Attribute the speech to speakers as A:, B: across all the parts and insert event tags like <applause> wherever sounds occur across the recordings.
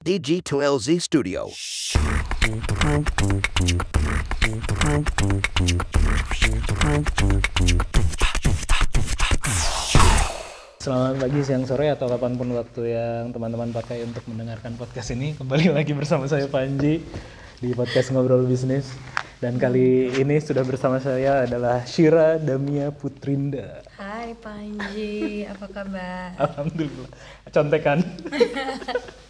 A: DG2LZ Studio.
B: Selamat pagi, siang, sore, atau kapan pun waktu yang teman-teman pakai untuk mendengarkan podcast ini. Kembali <laughs> lagi bersama saya Panji di podcast Ngobrol Bisnis. Dan kali ini sudah bersama saya adalah Shira Damia Putrinda.
C: Hai Panji, apa kabar?
B: Alhamdulillah. Contekan. <laughs>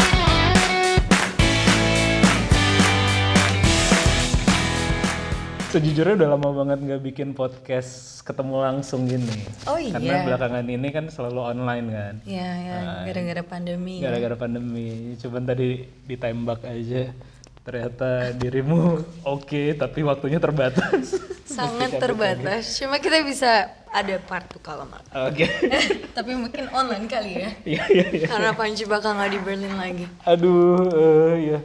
B: Sejujurnya udah lama banget nggak bikin podcast ketemu langsung gini.
C: Oh iya?
B: Karena belakangan ini kan selalu online kan.
C: Iya, ya, gara-gara pandemi.
B: Gara-gara pandemi. Cuman tadi ditembak aja. Ternyata dirimu <laughs> oke, tapi waktunya terbatas.
C: Sangat terbatas. Cuma kita bisa ada part tuh kalau mau.
B: Oke. <laughs>
C: Tapi mungkin online kali ya.
B: Iya, iya, iya.
C: Karena Panji bakal nggak di Berlin lagi.
B: Aduh, iya.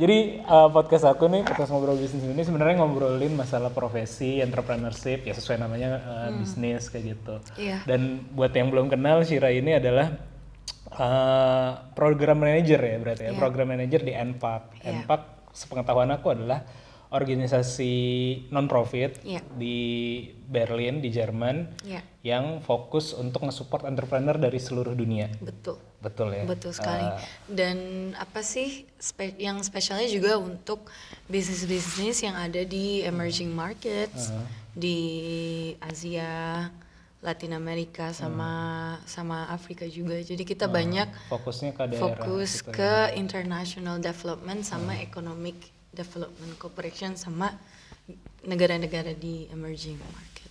B: Jadi eh, podcast aku nih, podcast ngobrol bisnis ini sebenarnya ngobrolin masalah profesi, entrepreneurship, ya sesuai namanya eh, bisnis kayak gitu.
C: Iya.
B: Dan buat yang belum kenal, Shira ini adalah eh, program manager ya berarti ya, program manager di NPAC.
C: Iya.
B: NPAC sepengetahuan aku adalah organisasi non profit
C: Iya.
B: di Berlin di Jerman
C: Iya.
B: yang fokus untuk nge-support entrepreneur dari seluruh dunia.
C: Betul.
B: Betul ya.
C: Betul sekali.
B: Eh,
C: Dan apa sih spe- yang spesialnya juga untuk bisnis-bisnis yang ada di emerging markets di Asia, Latin Amerika sama sama Afrika juga. Jadi kita banyak
B: fokusnya ke daerah
C: fokus
B: gitu
C: ke international development sama economic development cooperation sama negara-negara di emerging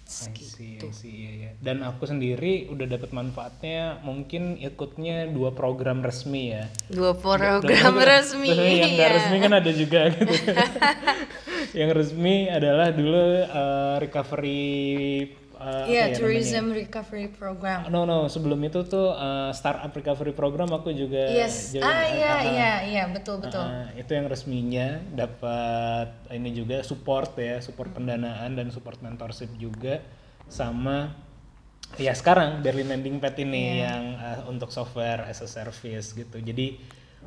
B: I
C: gitu.
B: see, I see, iya, iya. Dan aku sendiri udah dapat manfaatnya mungkin ikutnya dua program resmi ya.
C: Dua program
B: Dan-
C: resmi.
B: dan <laughs> yang nggak
C: iya.
B: resmi kan ada juga gitu. <laughs> yang resmi adalah dulu uh, recovery uh, apa
C: Iya,
B: ya
C: tourism recovery program.
B: namanya? No no, sebelum itu tuh uh, startup recovery program aku juga
C: Yes.
B: join.
C: Ah iya
B: Ah,
C: iya iya betul betul.
B: Uh, itu yang resminya dapat ini juga support ya support pendanaan dan support mentorship juga sama ya sekarang Berlin Landing Pad ini yang uh, untuk software as a service gitu jadi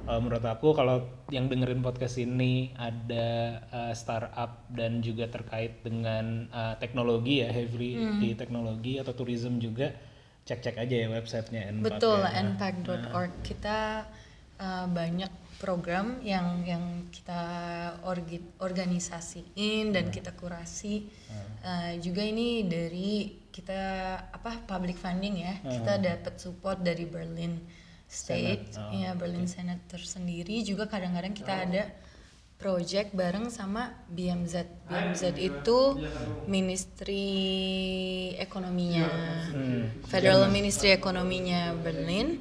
B: uh, menurut aku kalau yang dengerin podcast ini ada uh, startup dan juga terkait dengan uh, teknologi ya heavily di teknologi atau tourism juga cek-cek aja ya websitenya NPAC
C: Betul,
B: ya.
C: npac.org. Kita uh, banyak program yang yang kita orgi- organisasiin dan kita kurasi. Uh, juga ini dari kita apa public funding ya. Kita dapat support dari Berlin State, ya Berlin Senate tersendiri. Juga kadang-kadang kita ada project bareng sama BMZ. BMZ itu Ministry Ekonominya, Federal Ministry Ekonominya Berlin.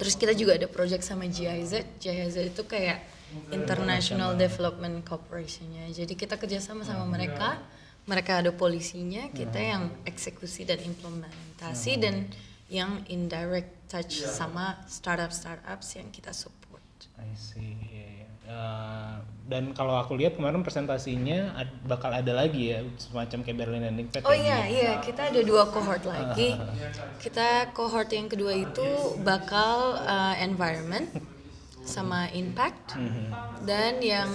C: Terus kita juga ada project sama GIZ. GIZ itu kayak International Development Corporation-nya. Jadi kita kerjasama sama mereka. Mereka ada polisinya, kita yang eksekusi dan implementasi dan yang indirect touch sama startup-startups yang kita support.
B: I see. iya, iya. Eh, dan kalau aku lihat kemarin presentasinya ad- bakal ada lagi ya semacam kayak Berlin Landing Pad.
C: Oh
B: ya,
C: iya iya kita ada dua cohort lagi. <laughs> Kita cohort yang kedua itu bakal uh, environment <laughs> sama impact dan yang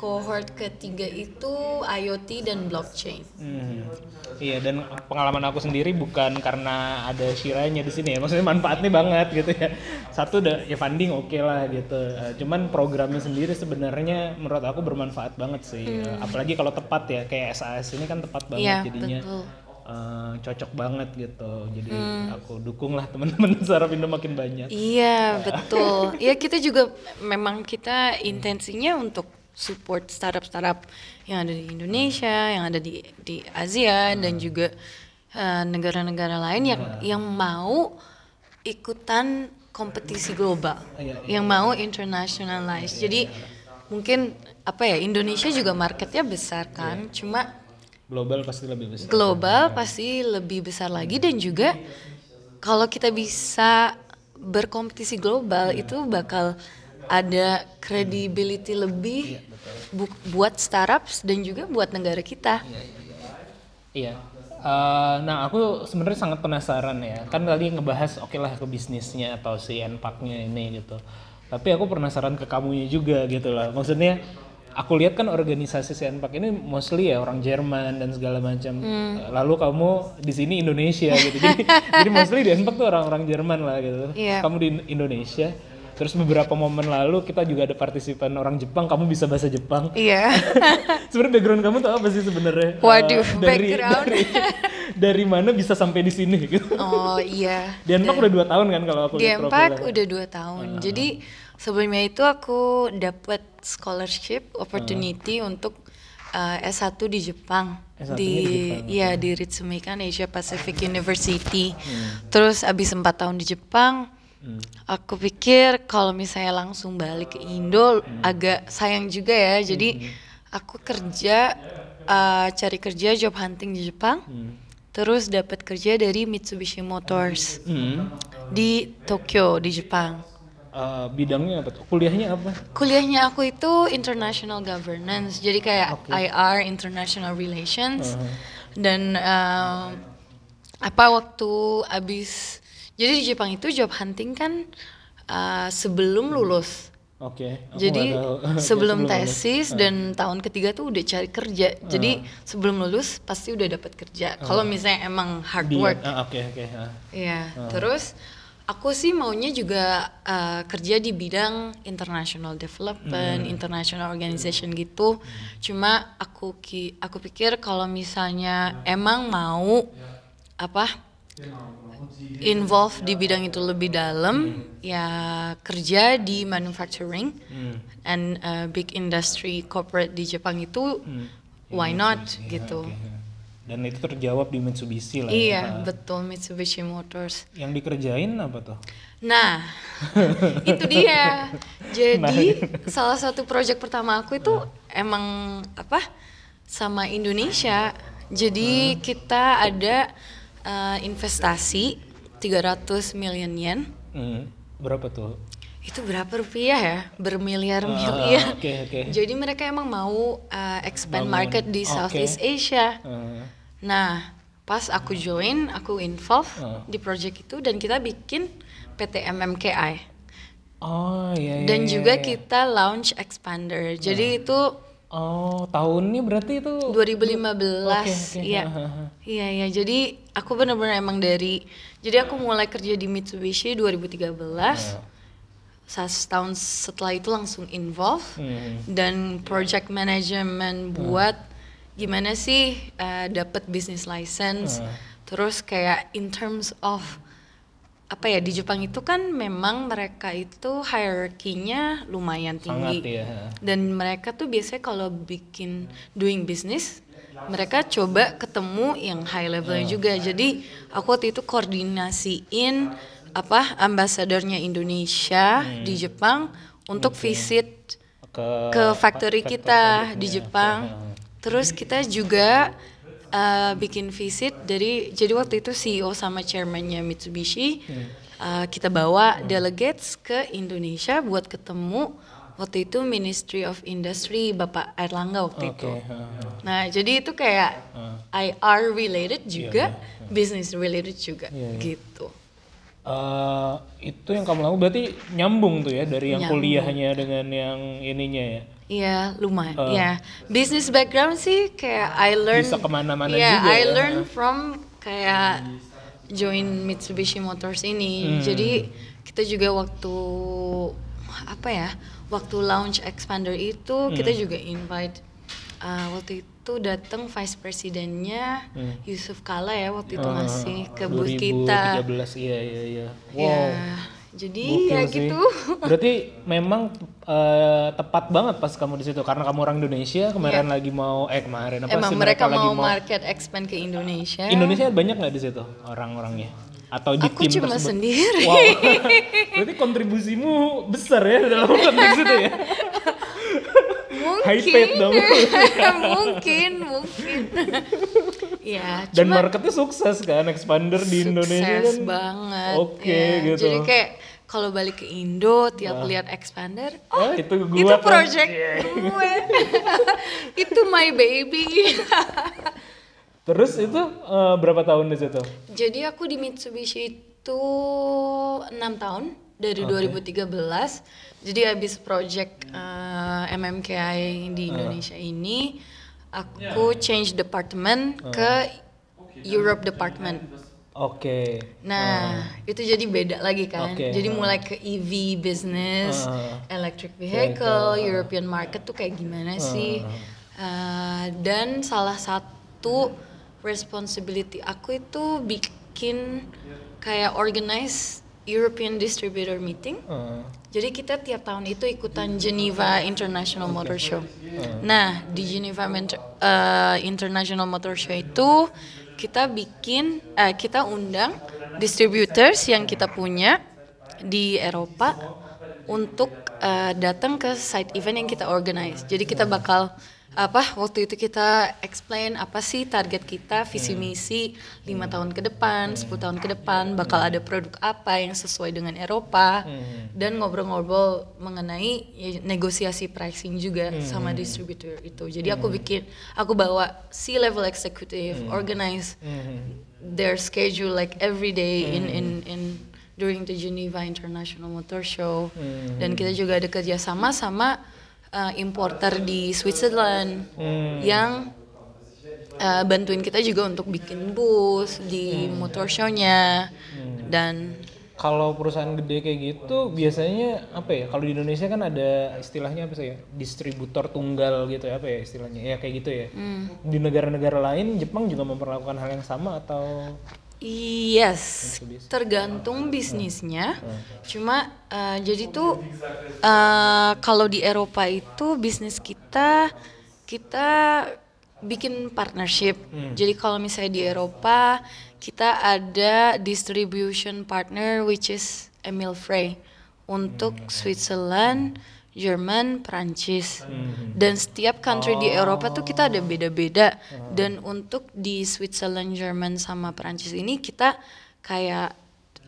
C: cohort ketiga itu IoT dan blockchain.
B: Mhm. Iya dan pengalaman aku sendiri bukan karena ada Shiranya di sini ya, maksudnya manfaatnya banget gitu ya. Satu udah ya funding oke lah gitu. Eh, cuman programnya sendiri sebenarnya menurut aku bermanfaat banget sih. Eh, apalagi kalau tepat ya kayak SAS ini kan tepat banget
C: Iya,
B: jadinya.
C: betul.
B: Eh, cocok banget gitu. Jadi aku dukung lah teman-teman <laughs> startup Indo makin banyak.
C: Iya betul. Iya kita juga memang kita intensinya untuk support startup-startup yang ada di Indonesia, yang ada di di Asia dan juga eh, negara-negara lain yang yang mau ikutan kompetisi global,
B: Iya,
C: yang mau internationalize. Jadi mungkin apa ya Indonesia juga marketnya besar kan, cuma
B: Global pasti lebih besar.
C: global pasti lebih besar lagi dan juga kalau kita bisa berkompetisi global itu bakal ada credibility lebih bu- buat startups dan juga buat negara kita.
B: Iya. Eh, nah aku sebenarnya sangat penasaran ya. Kan tadi ngebahas oke lah ke bisnisnya atau si Npak-nya ini gitu. Tapi aku penasaran ke kamunya juga gitu lah. Maksudnya aku lihat kan organisasi si Npak ini mostly ya orang Jerman dan segala macam. Lalu kamu di sini Indonesia gitu. Jadi <laughs> jadi mostly di Npak tuh orang-orang Jerman lah gitu.
C: Iya.
B: Kamu di Indonesia. Terus beberapa momen lalu kita juga ada partisipan orang Jepang, kamu bisa bahasa Jepang.
C: Iya. <laughs>
B: sebenarnya background kamu tuh apa sih sebenarnya? <laughs>
C: Waduh,
B: Eh, dari,
C: background.
B: dari dari mana bisa sampai di sini gitu? <laughs>
C: oh iya.
B: Di Anpak udah dua tahun kan kalau aku
C: Di Empak udah dua tahun. Jadi sebelumnya itu aku dapat scholarship opportunity untuk uh, S1 di Jepang.
B: S1-nya
C: di
B: di Jepang,
C: ya di Ritsumeikan Asia Pacific University. Terus abis empat tahun di Jepang, aku pikir kalau misalnya langsung balik ke Indo agak sayang juga ya. Jadi aku kerja uh, cari kerja job hunting di Jepang. Terus dapat kerja dari Mitsubishi Motors
B: Hmm.
C: di Tokyo di Jepang.
B: Eh, bidangnya apa tuh? Kuliahnya apa?
C: Kuliahnya aku itu international governance, jadi kayak IR international relations dan um, apa waktu abis jadi di Jepang itu job hunting kan uh, sebelum lulus.
B: Oke. aku
C: Jadi. <laughs>
B: Oke,
C: sebelum
B: lulus.
C: tesis dan tahun ketiga tuh udah cari kerja. Jadi sebelum lulus pasti udah dapat kerja. Kalau misalnya emang hard
B: Di-
C: work.
B: ah, Oke oke. ah.
C: Iya, terus aku sih maunya juga uh, kerja di bidang international development, international organization gitu. Cuma aku ki aku pikir kalau misalnya emang mau apa involve di bidang itu lebih dalam, ya kerja di manufacturing and uh, big industry corporate di Jepang itu why not gitu.
B: Dan itu terjawab di Mitsubishi lah. ya.
C: Iya, betul Mitsubishi Motors.
B: Yang dikerjain apa tuh?
C: Nah, <laughs> itu dia. Jadi salah satu proyek pertama aku itu emang apa sama Indonesia. Jadi kita ada uh, investasi 300 million yen.
B: Hmm. Berapa tuh?
C: Itu berapa rupiah ya?
B: Ah,
C: Bermiliar-miliar.
B: oke, oke. <laughs>
C: Jadi mereka emang mau uh, expand
B: Bangun.
C: market di
B: Oke.
C: Southeast Asia.
B: Eh,
C: Nah, pas aku join, aku involve
B: Ah.
C: di project itu dan kita bikin PT MMKI.
B: oh iya. iya,
C: Dan
B: iya,
C: juga
B: iya.
C: kita launch expander. Jadi itu
B: Oh tahunnya berarti itu
C: 2015.
B: Oke, oke.
C: Iya. Iya, iya. Jadi aku benar-benar emang dari jadi aku mulai kerja di Mitsubishi 2013. Sa- Setahun setelah itu langsung involve
B: Hmm.
C: dan project management buat gimana sih uh, dapat business license.
B: Hmm.
C: Terus kayak in terms of apa ya di Jepang itu kan memang mereka itu hierarkinya lumayan tinggi.
B: Sangat ya.
C: dan mereka tuh biasanya kalau bikin doing business mereka coba ketemu yang high levelnya juga. Jadi aku waktu itu koordinasiin apa ambasadornya Indonesia di Jepang untuk visit
B: Ke,
C: ke factory kita di Jepang. Terus kita juga uh, bikin visit dari jadi waktu itu CEO sama chairmannya Mitsubishi uh, kita bawa delegates ke Indonesia buat ketemu waktu itu Ministry of Industry Bapak Erlangga waktu
B: Oke.
C: itu. Nah jadi itu kayak IR related juga, business related juga
B: Iya, iya.
C: gitu.
B: Eh, itu yang kamu lakukan berarti nyambung tuh ya dari yang
C: Nyambung.
B: kuliahnya dengan yang ininya ya.
C: Iya, lumayan. ya, business background sih kayak I learn.
B: Bisa ke mana-mana
C: Iya,
B: juga
C: I
B: ya.
C: learn from kayak join Mitsubishi Motors ini.
B: Hmm.
C: Jadi kita juga waktu apa ya, waktu launch expander itu
B: Hmm.
C: kita juga invite. Uh, waktu itu datang vice presidennya Yusuf Kala ya waktu itu
B: Hmm. Ah,
C: masih ke booth kita.
B: 2013 iya iya iya. Wow.
C: Ya, jadi
B: Gokil
C: ya
B: sih.
C: gitu. <laughs>
B: Berarti memang eh, tepat banget pas kamu di situ karena kamu orang Indonesia kemarin lagi mau eh kemarin apa
C: Emang
B: sih
C: mereka,
B: lagi
C: mau market expand ke Indonesia.
B: Indonesia banyak nggak di situ orang-orangnya atau di
C: Aku
B: tim
C: cuma
B: tersebut?
C: sendiri.
B: Wow. <laughs> Berarti kontribusimu besar ya dalam konteks itu ya. <laughs>
C: mungkin
B: high paid dong. <laughs>
C: mungkin mungkin ya
B: Dan
C: cuma
B: marketnya sukses kan, expander di Indonesia
C: sukses
B: kan.
C: banget
B: Oke
C: ya.
B: gitu.
C: jadi kayak kalau balik ke Indo tiap lihat expander
B: Oh,
C: oh
B: itu gua
C: itu
B: tuh.
C: project
B: Iya.
C: gue <laughs> itu my baby <laughs>
B: Terus itu eh, berapa tahun di situ?
C: Jadi aku di Mitsubishi itu enam tahun dari 2013. Jadi habis project uh, MMKI di Indonesia ini, aku change department ke Europe department.
B: Oke.
C: Nah, itu jadi beda lagi kan.
B: Oke.
C: Jadi mulai ke EV business,
B: Uh.
C: electric vehicle, European market tuh kayak gimana sih? Uh, dan salah satu responsibility aku itu bikin kayak organize European distributor meeting.
B: Eh,
C: Jadi kita tiap tahun itu ikutan Geneva International Motor Show. Nah di Geneva eh, International Motor Show itu kita bikin, eh, kita undang distributors yang kita punya di Eropa untuk eh, datang ke side event yang kita organize. Jadi kita bakal apa waktu itu kita explain apa sih target kita visi misi lima tahun ke depan 10 tahun ke depan bakal ada produk apa yang sesuai dengan Eropa. Dan ngobrol-ngobrol mengenai ya, negosiasi pricing juga sama distributor itu. Jadi aku bikin aku bawa C level executive organize their schedule like every day in in in during the Geneva International Motor Show dan kita juga ada kerjasama sama uh, importer di Switzerland yang uh, bantuin kita juga untuk bikin booth di motor show-nya dan
B: Kalau perusahaan gede kayak gitu biasanya apa ya? Kalau di Indonesia kan ada istilahnya apa sih ya? Distributor tunggal gitu ya apa ya istilahnya? Ya kayak gitu ya. Di negara-negara lain Jepang juga memperlakukan hal yang sama atau
C: Yes, tergantung bisnisnya. Cuma uh, jadi tuh uh, kalau di Eropa itu bisnis kita kita bikin partnership. Jadi kalau misalnya di Eropa kita ada distribution partner which is Emil Frey untuk Switzerland, Jerman, Prancis. Dan setiap country di Eropa tuh kita ada beda-beda. Dan untuk di Switzerland, Jerman sama Prancis ini kita kayak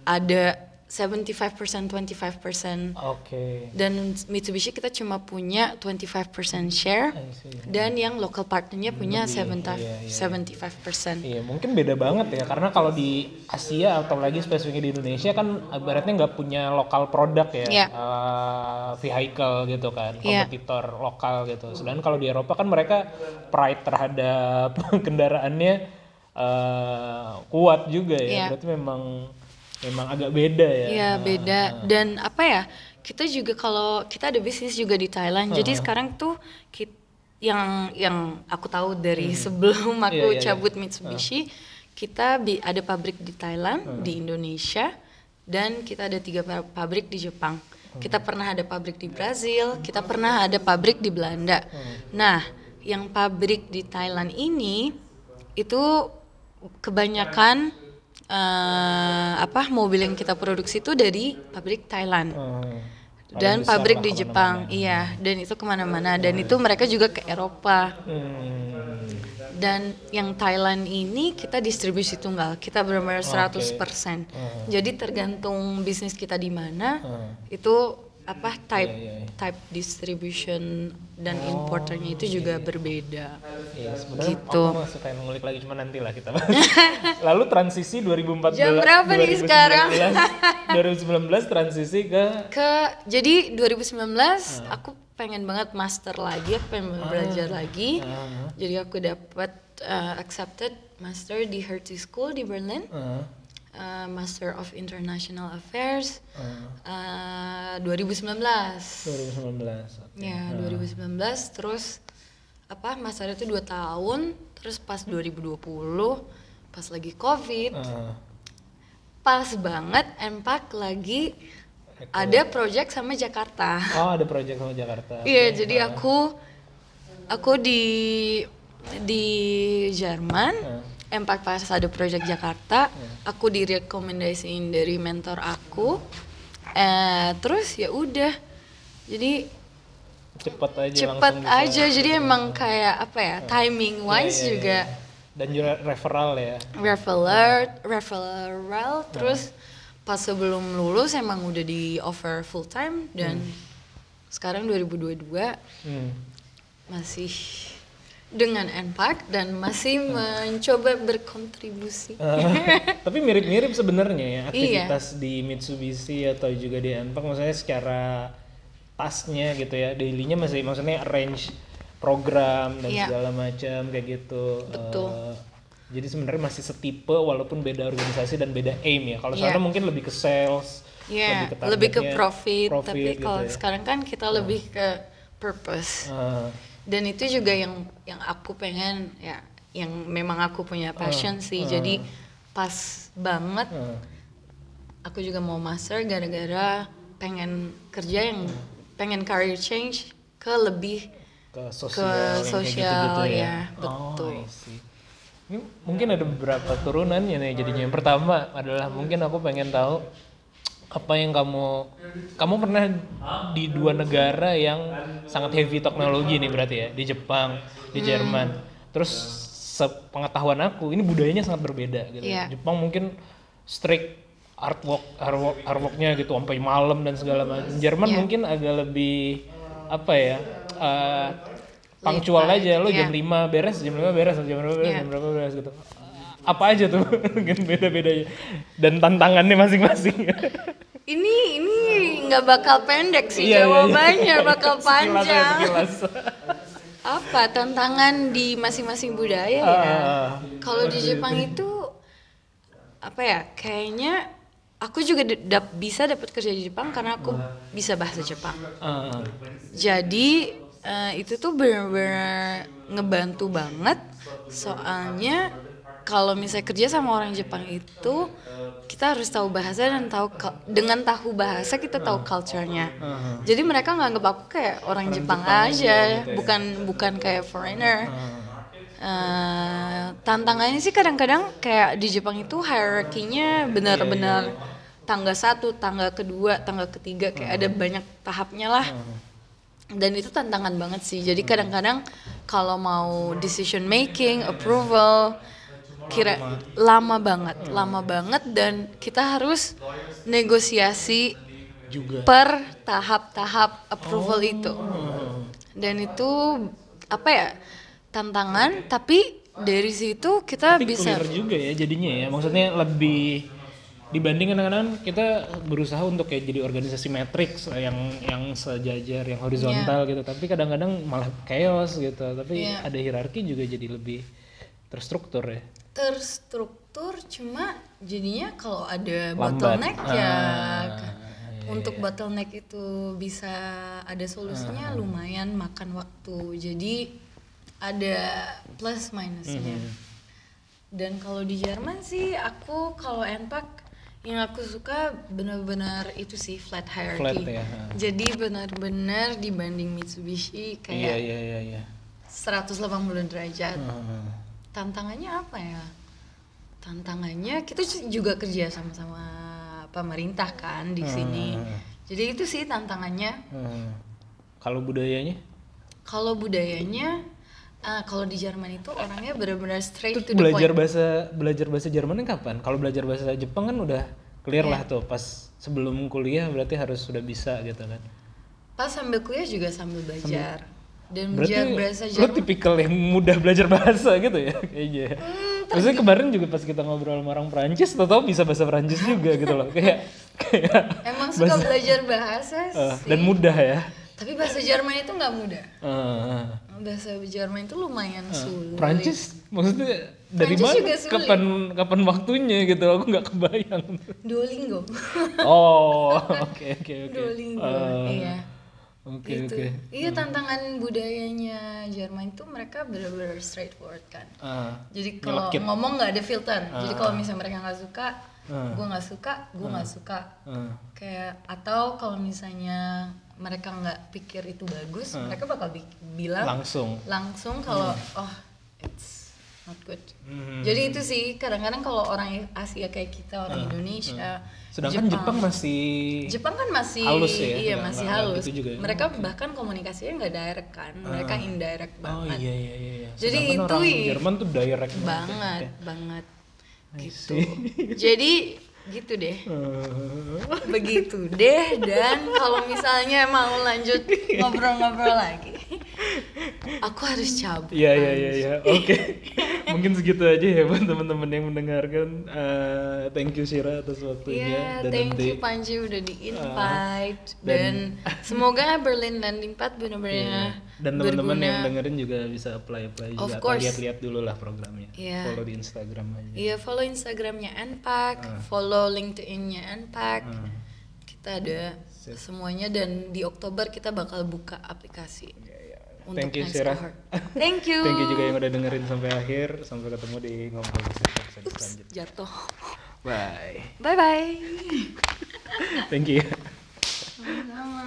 C: ada 75% 25%.
B: Oke.
C: Dan Mitsubishi kita cuma punya 25% share dan yang local partnernya punya 70 75%.
B: Iya mungkin beda banget ya karena kalau di Asia atau lagi spesifiknya di Indonesia kan ibaratnya nggak punya lokal produk ya
C: Iya.
B: eh, vehicle gitu kan
C: Iya.
B: kompetitor lokal gitu. Sedangkan kalau di Eropa kan mereka pride terhadap <laughs> kendaraannya eh, kuat juga ya.
C: Iya.
B: Berarti memang memang agak beda ya.
C: Iya beda. dan apa ya kita juga kalau kita ada bisnis juga di Thailand. Jadi sekarang tuh kit- yang yang aku tahu dari sebelum aku
B: Iya, iya, iya.
C: cabut Mitsubishi kita bi- ada pabrik di Thailand di Indonesia dan kita ada tiga pa- pabrik di Jepang. Kita pernah ada pabrik di Brazil kita pernah ada pabrik di Belanda. Nah yang pabrik di Thailand ini itu kebanyakan eh, apa mobil yang kita produksi itu dari pabrik Thailand.
B: Hmm.
C: dan pabrik di Jepang iya. Dan itu ke mana-mana. Dan itu mereka juga ke Eropa.
B: Hmm.
C: dan yang Thailand ini kita distribusi tunggal. Kita benar-benar 100% jadi tergantung bisnis kita di mana itu apa type type distribution dan importernya itu juga berbeda.
B: Iya, sebenarnya
C: Gitu.
B: aku masih pengen ngulik lagi cuma nanti lah kita. <laughs> Lalu transisi 2014
C: Jam berapa nih
B: 2019,
C: sekarang? <laughs>
B: 2019 transisi ke?
C: Ke jadi 2019 aku pengen banget master lagi aku pengen belajar lagi. jadi aku dapat uh, accepted master di Hertie School di Berlin.
B: Eh,
C: Uh, Master of International Affairs uh-huh. uh. Uh, 2019.
B: 2019. Okay.
C: Ya, nah. uh. 2019 terus apa Mas itu dua tahun, terus pas 2020 pas lagi Covid.
B: Uh.
C: Pas banget Empak lagi Eko. ada project sama Jakarta.
B: Oh, ada project sama Jakarta.
C: Iya, okay. jadi uh-huh. aku aku di di Jerman. Uh empat pas ada Project Jakarta. Yeah. aku direkomendasiin dari mentor aku. Eh terus ya udah. Jadi
B: cepet aja cepat
C: aja. Jadi emang kayak apa ya iya. timing wise
B: yeah, yeah,
C: juga.
B: Iya. dan juga referral ya.
C: Referral referral. Iya. Terus pas sebelum lulus emang udah di offer full time. Dan hmm. sekarang 2022
B: hmm.
C: masih dengan NPAK dan masih mencoba berkontribusi. <laughs>
B: tapi mirip-mirip sebenarnya ya
C: Iya.
B: aktivitas di Mitsubishi atau juga di Anpak maksudnya secara tasnya gitu ya dailynya masih maksudnya arrange program dan
C: Iya.
B: segala macam kayak gitu
C: Betul.
B: Eh, jadi sebenarnya masih setipe walaupun beda organisasi dan beda aim ya kalau
C: Iya.
B: sana mungkin lebih ke sales
C: Iya,
B: ke
C: lebih ke profit,
B: profit
C: tapi
B: gitu
C: kalau
B: ya.
C: sekarang kan kita lebih ke purpose.
B: Eh,
C: Dan itu juga yang yang aku pengen ya yang memang aku punya passion sih. Jadi pas banget
B: eh.
C: aku juga mau master gara-gara pengen kerja yang pengen career change ke lebih
B: ke
C: ke
B: sosial, kayak
C: sosial
B: gitu-gitu
C: ya,
B: Oh,
C: betul.
B: See. Ini mungkin ada beberapa turunannya nih jadinya. Yang pertama adalah mungkin aku pengen tahu apa yang kamu kamu pernah di dua negara yang sangat heavy teknologi nih berarti ya di Jepang di
C: Hmm.
B: Jerman terus sepengetahuan aku ini budayanya sangat berbeda gitu
C: Iya.
B: Jepang mungkin strict artwork artwork artworknya gitu sampai malam dan segala macam Jerman
C: Iya.
B: mungkin agak lebih apa ya eh, punctual
C: Late
B: aja lo
C: night,
B: jam
C: iya.
B: 5 beres jam 5 beres jam berapa beres
C: Iya.
B: jam berapa beres gitu apa aja tuh mungkin <laughs> beda-bedanya dan tantangannya masing-masing
C: Ini ini nggak bakal pendek sih
B: Iya, iya, iya.
C: jawabannya, bakal
B: Sekilas aja,
C: panjang.
B: sekilas.
C: Apa tantangan di masing-masing budaya ya?
B: Ah,
C: Kalau di Jepang itu apa ya? Kayaknya aku juga dap- bisa dapat kerja di Jepang karena aku bisa bahasa Jepang.
B: ah.
C: Jadi eh, itu tuh benar-benar ngebantu banget. Soalnya kalau misalnya kerja sama orang Jepang itu kita harus tahu bahasa dan tahu dengan tahu bahasa kita tahu culture-nya. Jadi mereka nggak anggap aku kayak orang Jepang, aja, bukan bukan kayak foreigner. Eh, tantangannya sih kadang-kadang kayak di Jepang itu hierarkinya benar-benar tangga satu, tangga kedua, tangga ketiga kayak ada banyak tahapnya lah. Dan itu tantangan banget sih. Jadi kadang-kadang kalau mau decision making, approval, kira lama banget, lama banget dan kita harus negosiasi
B: juga.
C: per tahap-tahap approval itu. Dan itu apa ya? tantangan tapi dari situ kita
B: tapi
C: bisa
B: juga ya jadinya ya. Maksudnya lebih dibanding kadang-kadang kita berusaha untuk kayak jadi organisasi matrix yang yang sejajar yang horizontal gitu. Tapi kadang-kadang malah chaos gitu. Tapi
C: Iya.
B: ada hierarki juga jadi lebih terstruktur ya
C: terstruktur cuma jadinya kalau ada
B: Lambat.
C: bottleneck ya
B: Ah,
C: ka-
B: iya,
C: untuk bottleneck itu bisa ada solusinya
B: Ah.
C: lumayan makan waktu. Jadi ada plus minusnya.
B: Mhm.
C: dan kalau di Jerman sih aku kalau NPAK yang aku suka benar-benar itu sih flat hierarchy.
B: Flat ya,
C: jadi benar-benar dibanding Mitsubishi
B: iya
C: kayak
B: iya iya. iya
C: 180 derajat.
B: Ah,
C: tantangannya apa ya tantangannya kita juga kerja sama-sama pemerintah kan di sini jadi itu sih tantangannya
B: ah. kalau budayanya
C: kalau budayanya ah, kalau di Jerman itu orangnya benar-benar straight
B: Terus
C: to the
B: belajar
C: point
B: bahasa belajar bahasa Jermannya kapan? Kalau belajar bahasa Jepang kan udah clear
C: Iya.
B: lah tuh pas sebelum kuliah berarti harus sudah bisa gitu kan.
C: pas sambil kuliah juga sambil belajar dan
B: Berarti
C: belajar bahasa
B: lo
C: Jerman
B: tipikal yang mudah belajar bahasa <laughs> gitu ya kayaknya. Maksudnya kemarin juga pas kita ngobrol sama orang Perancis, tau tau bisa bahasa Perancis <laughs> juga gitu loh. Kayak kayak
C: emang suka belajar bahasa <laughs>
B: eh,
C: sih
B: dan mudah ya.
C: tapi bahasa Jerman itu nggak mudah
B: Eh,
C: bahasa Jerman itu lumayan sulit
B: Perancis maksudnya dari
C: Perancis
B: mana?
C: juga sulit.
B: Kapan kapan waktunya gitu? Aku nggak kebayang.
C: Duolingo
B: Oh, oke oke oke.
C: Duolingo
B: Eh,
C: iya
B: Oke
C: gitu.
B: oke.
C: Iya tantangan budayanya Jerman itu mereka benar-benar straightforward kan.
B: Ah,
C: Jadi kalau ngomong nggak ada filter. Jadi kalau misalnya mereka nggak suka,
B: Ah.
C: gue nggak suka, gue nggak suka.
B: ah.
C: Kayak atau kalau misalnya mereka nggak pikir itu bagus, mereka bakal bi- bilang
B: langsung.
C: langsung kalau oh it's not good.
B: Hmm.
C: Jadi itu sih kadang-kadang kalau orang Asia kayak kita orang Indonesia,
B: Sedangkan Jepang, masih
C: Jepang kan masih
B: halus ya,
C: iya
B: nggak-
C: masih
B: nggak- nggak
C: halus.
B: gitu juga ya?
C: Mereka bahkan komunikasinya nggak direct kan, mereka indirect
B: Oh
C: banget.
B: iya iya iya. iya.
C: Jadi
B: Sedangkan
C: itu
B: orang Jerman tuh direct
C: banget banget
B: I
C: gitu. <laughs> Jadi gitu deh. Begitu deh dan kalau misalnya mau lanjut ngobrol-ngobrol lagi, aku harus cabut.
B: Iya iya iya iya. Oke. Mungkin segitu aja ya buat teman-teman yang mendengarkan. Eh, thank you Shira atas waktunya
C: Iya, thank
B: nanti
C: you Panji udah di invite
B: Ah, dan-
C: dan, semoga Berlin Landing Pad benar-benar
B: Iya. Dan teman-teman yang dengerin juga bisa apply apply juga atau lihat-lihat dulu lah programnya.
C: Iya.
B: Follow di Instagram aja.
C: Iya, follow Instagramnya Unpack, follow LinkedIn-nya Unpack.
B: Ah.
C: Kita ada semuanya dan di Oktober kita bakal buka aplikasi untuk
B: Thank you.
C: Cohort. <laughs> Thank you.
B: Thank you juga yang udah dengerin sampai akhir. Sampai ketemu di ngobrol selanjutnya.
C: Jatuh.
B: Bye.
C: Bye bye. <laughs>
B: Thank you.
C: Sama-sama.